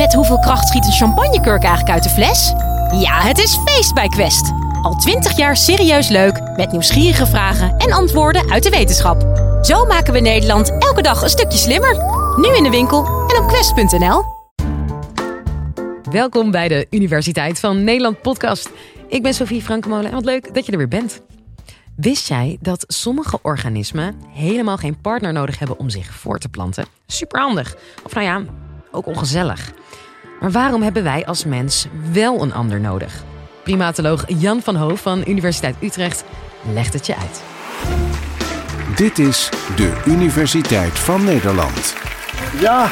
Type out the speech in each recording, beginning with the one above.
Met hoeveel kracht schiet een champagnekurk eigenlijk uit de fles? Ja, het is feest bij Quest. Al twintig jaar serieus leuk, met nieuwsgierige vragen en antwoorden uit de wetenschap. Zo maken we Nederland elke dag een stukje slimmer. Nu in de winkel en op quest.nl. Welkom bij de Universiteit van Nederland podcast. Ik ben Sophie Frankemolen en wat leuk dat je er weer bent. Wist jij dat sommige organismen helemaal geen partner nodig hebben om zich voor te planten? Superhandig. Of nou ja, ook ongezellig. Maar waarom hebben wij als mens wel een ander nodig? Primatoloog Jan van Hoof van Universiteit Utrecht legt het je uit. Dit is de Universiteit van Nederland. Ja,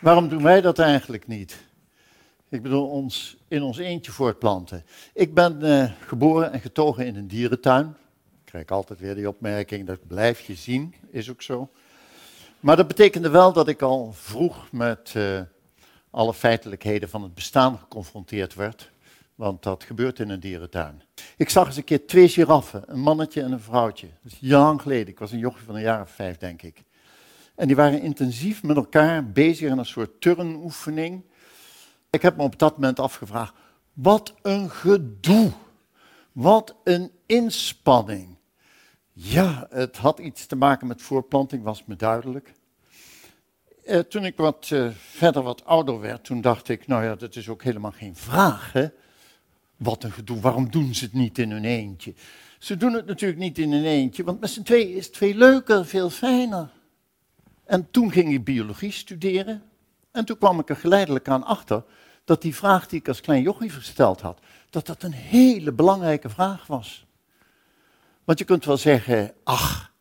waarom doen wij dat eigenlijk niet? Ik bedoel, ons in ons eentje voortplanten. Ik ben uh, geboren en getogen in een dierentuin. Ik krijg altijd weer die opmerking, dat blijf je zien, is ook zo. Maar dat betekende wel dat ik al vroeg met uh, alle feitelijkheden van het bestaan geconfronteerd werd. Want dat gebeurt in een dierentuin. Ik zag eens een keer twee giraffen, een mannetje en een vrouwtje. Dat is lang geleden, ik was een jochie van een jaar of vijf, denk ik. En die waren intensief met elkaar bezig in een soort turnoefening. Ik heb me op dat moment afgevraagd, wat een gedoe. Wat een inspanning. Ja, het had iets te maken met voorplanting, was me duidelijk. Eh, toen ik wat uh, verder wat ouder werd, toen dacht ik, nou ja, dat is ook helemaal geen vraag. Hè? Wat een gedoe, waarom doen ze het niet in hun eentje? Ze doen het natuurlijk niet in hun eentje, want met z'n tweeën is het veel leuker, veel fijner. En toen ging ik biologie studeren. En toen kwam ik er geleidelijk aan achter dat die vraag die ik als klein jochie gesteld had, dat dat een hele belangrijke vraag was. Want je kunt wel zeggen, ach,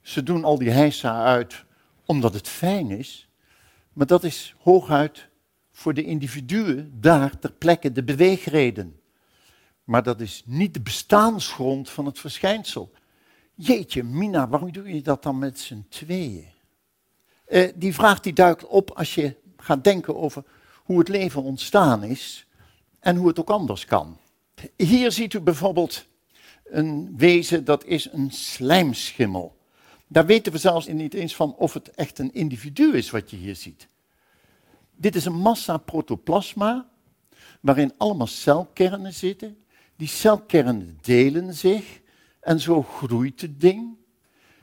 ze doen al die heisa uit omdat het fijn is, maar dat is hooguit voor de individuen daar ter plekke de beweegreden. Maar dat is niet de bestaansgrond van het verschijnsel. Jeetje, Mina, waarom doe je dat dan met z'n tweeën? Uh, die vraag die duikt op als je gaat denken over hoe het leven ontstaan is en hoe het ook anders kan. Hier ziet u bijvoorbeeld een wezen dat is een slijmschimmel. Daar weten we zelfs niet eens van of het echt een individu is wat je hier ziet. Dit is een massa protoplasma waarin allemaal celkernen zitten. Die celkernen delen zich en zo groeit het ding.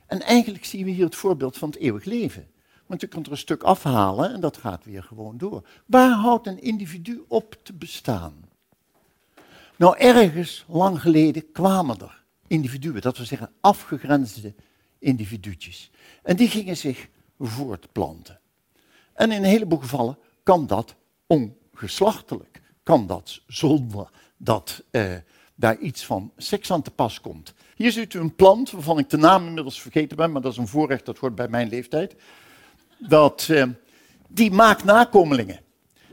En eigenlijk zien we hier het voorbeeld van het eeuwig leven. Want je kunt er een stuk afhalen en dat gaat weer gewoon door. Waar houdt een individu op te bestaan? Nou, ergens lang geleden kwamen er individuen, dat we zeggen afgegrensde individuutjes. En die gingen zich voortplanten. En in een heleboel gevallen kan dat ongeslachtelijk. Kan dat zonder dat eh, daar iets van seks aan te pas komt. Hier ziet u een plant waarvan ik de naam inmiddels vergeten ben, maar dat is een voorrecht, dat hoort bij mijn leeftijd. Dat, eh, die maakt nakomelingen.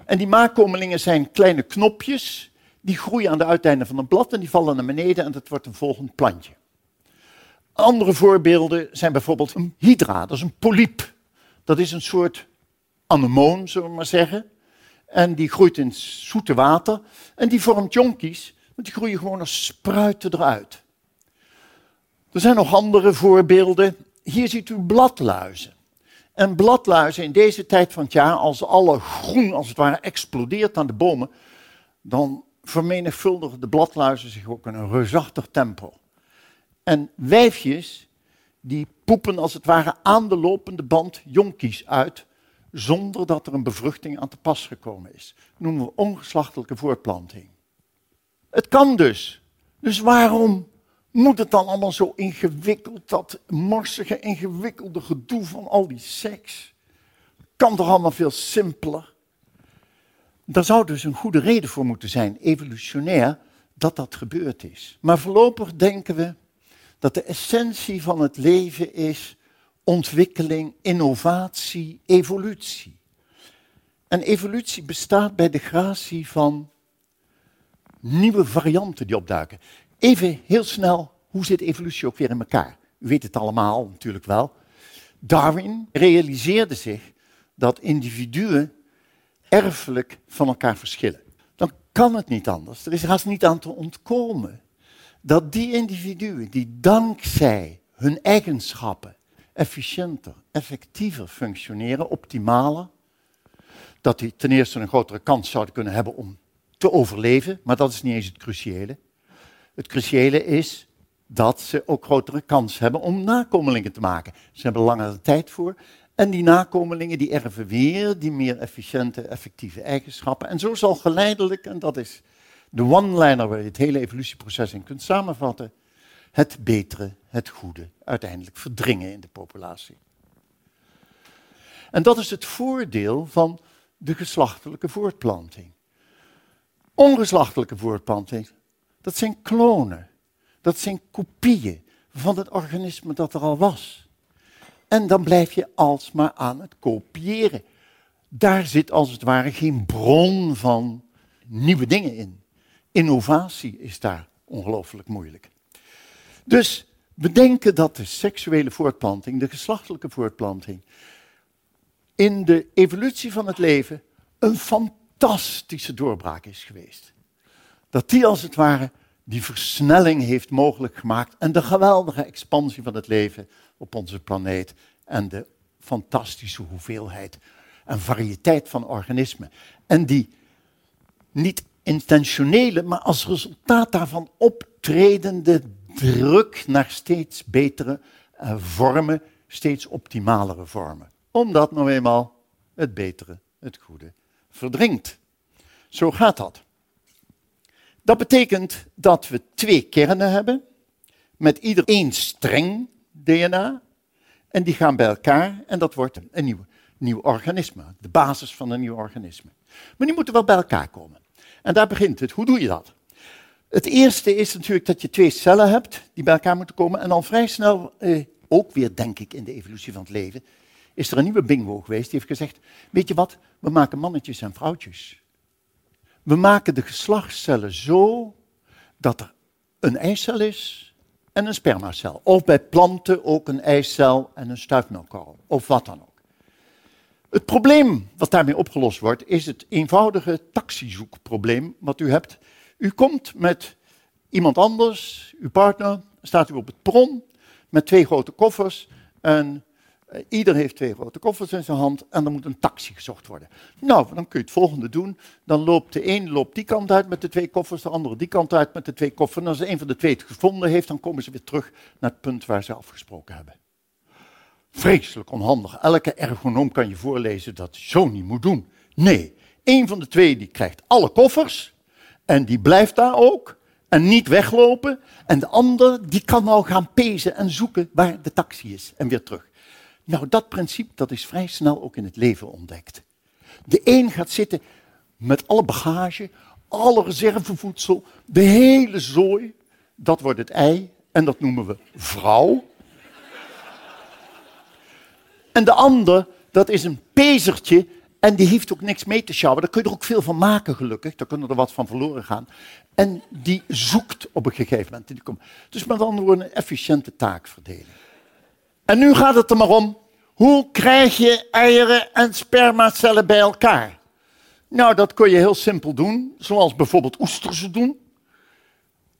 En die nakomelingen zijn kleine knopjes, die groeien aan de uiteinden van een blad en die vallen naar beneden en dat wordt een volgend plantje. Andere voorbeelden zijn bijvoorbeeld een hydra, dat is een polyp. Dat is een soort anemoon, zullen we maar zeggen. En die groeit in zoete water. En die vormt jonkies, want die groeien gewoon als spruiten eruit. Er zijn nog andere voorbeelden. Hier ziet u bladluizen. En bladluizen in deze tijd van het jaar, als alle groen als het ware explodeert aan de bomen, dan vermenigvuldigen de bladluizen zich ook in een reusachtig tempo. En wijfjes, die poepen als het ware aan de lopende band jonkies uit, zonder dat er een bevruchting aan te pas gekomen is. Dat noemen we ongeslachtelijke voortplanting. Het kan dus. Dus waarom moet het dan allemaal zo ingewikkeld, dat morsige, ingewikkelde gedoe van al die seks? Kan toch allemaal veel simpeler? Daar zou dus een goede reden voor moeten zijn, evolutionair, dat dat gebeurd is. Maar voorlopig denken we dat de essentie van het leven is ontwikkeling, innovatie, evolutie. En evolutie bestaat bij de gratie van nieuwe varianten die opduiken. Even heel snel, hoe zit evolutie ook weer in elkaar? U weet het allemaal natuurlijk wel. Darwin realiseerde zich dat individuen erfelijk van elkaar verschillen. Dan kan het niet anders. Er is haast niet aan te ontkomen dat die individuen die dankzij hun eigenschappen efficiënter, effectiever functioneren, optimaler, dat die ten eerste een grotere kans zouden kunnen hebben om te overleven, maar dat is niet eens het cruciële. Het cruciële is dat ze ook grotere kans hebben om nakomelingen te maken. Ze hebben langere tijd voor. En die nakomelingen die erven weer die meer efficiënte, effectieve eigenschappen. En zo zal geleidelijk, en dat is de one-liner waar je het hele evolutieproces in kunt samenvatten, het betere, het goede uiteindelijk verdringen in de populatie. En dat is het voordeel van de geslachtelijke voortplanting. Ongeslachtelijke voortplanting, dat zijn klonen. Dat zijn kopieën van het organisme dat er al was. En dan blijf je alsmaar aan het kopiëren. Daar zit als het ware geen bron van nieuwe dingen in. Innovatie is daar ongelooflijk moeilijk. Dus we denken dat de seksuele voortplanting, de geslachtelijke voortplanting, in de evolutie van het leven een fantastische doorbraak is geweest. Dat die als het ware die versnelling heeft mogelijk gemaakt en de geweldige expansie van het leven op onze planeet en de fantastische hoeveelheid en variëteit van organismen. En die niet intentionele, maar als resultaat daarvan optredende druk naar steeds betere uh, vormen, steeds optimalere vormen. Omdat nou eenmaal het betere, het goede verdringt. Zo gaat dat. Dat betekent dat we twee kernen hebben, met ieder één streng DNA, en die gaan bij elkaar en dat wordt een nieuw, nieuw organisme, de basis van een nieuw organisme. Maar die moeten wel bij elkaar komen. En daar begint het. Hoe doe je dat? Het eerste is natuurlijk dat je twee cellen hebt die bij elkaar moeten komen en dan vrij snel, eh, ook weer denk ik in de evolutie van het leven, is er een nieuwe bingo geweest die heeft gezegd, weet je wat, we maken mannetjes en vrouwtjes. We maken de geslachtscellen zo dat er een eicel is en een spermacel. Of bij planten ook een eicel en een stuifmelkkorrel. Of wat dan ook. Het probleem wat daarmee opgelost wordt, is het eenvoudige taxizoekprobleem wat u hebt. U komt met iemand anders, uw partner, staat u op het prom met twee grote koffers en ieder heeft twee grote koffers in zijn hand en er moet een taxi gezocht worden. Nou, dan kun je het volgende doen. Dan loopt de een loopt die kant uit met de twee koffers, de andere die kant uit met de twee koffers. En als een van de twee het gevonden heeft, dan komen ze weer terug naar het punt waar ze afgesproken hebben. Vreselijk onhandig. Elke ergonoom kan je voorlezen dat je zo niet moet doen. Nee, een van de twee die krijgt alle koffers en die blijft daar ook en niet weglopen. En de ander die kan nou gaan pezen en zoeken waar de taxi is en weer terug. Nou, dat principe dat is vrij snel ook in het leven ontdekt. De een gaat zitten met alle bagage, alle reservevoedsel, de hele zooi. Dat wordt het ei en dat noemen we vrouw. En de ander, dat is een pezertje en die heeft ook niks mee te sjouwen. Daar kun je er ook veel van maken, gelukkig. Daar kunnen er wat van verloren gaan. En die zoekt op een gegeven moment. Dus met andere woorden, een efficiënte taakverdeling. En nu gaat het er maar om, hoe krijg je eieren en spermacellen bij elkaar? Nou, dat kun je heel simpel doen, zoals bijvoorbeeld oesters doen.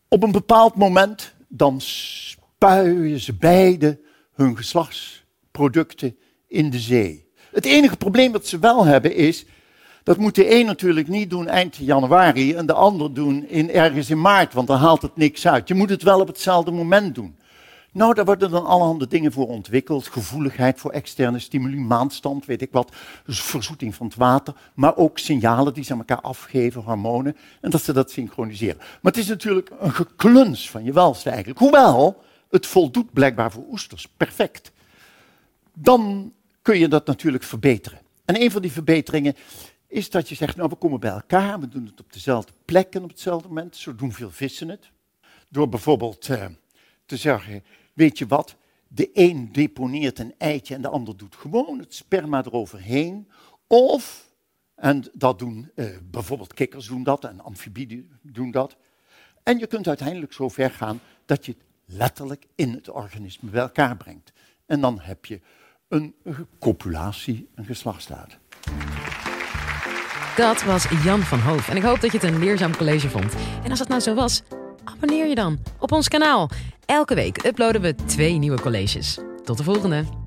Op een bepaald moment, dan spuien ze beide hun geslachtsproducten in de zee. Het enige probleem dat ze wel hebben is, dat moet de een natuurlijk niet doen eind januari en de ander doen in, ergens in maart, want dan haalt het niks uit. Je moet het wel op hetzelfde moment doen. Nou, daar worden dan allerhande dingen voor ontwikkeld. Gevoeligheid voor externe stimuli, maandstand, weet ik wat. Dus verzoeting van het water. Maar ook signalen die ze aan elkaar afgeven, hormonen. En dat ze dat synchroniseren. Maar het is natuurlijk een gekluns van je welste eigenlijk. Hoewel, het voldoet blijkbaar voor oesters. Perfect. Dan kun je dat natuurlijk verbeteren. En een van die verbeteringen is dat je zegt, nou we komen bij elkaar, we doen het op dezelfde plek en op hetzelfde moment. Zo doen veel vissen het. Door bijvoorbeeld eh, te zeggen, weet je wat, de een deponeert een eitje en de ander doet gewoon het sperma eroverheen. Of, en dat doen eh, bijvoorbeeld kikkers doen dat en amfibieën doen dat. En je kunt uiteindelijk zo ver gaan dat je het letterlijk in het organisme bij elkaar brengt. En dan heb je een copulatie, een geslachtsdaad. Dat was Jan van Hoof. En ik hoop dat je het een leerzaam college vond. En als het nou zo was, abonneer je dan op ons kanaal. Elke week uploaden we twee nieuwe colleges. Tot de volgende!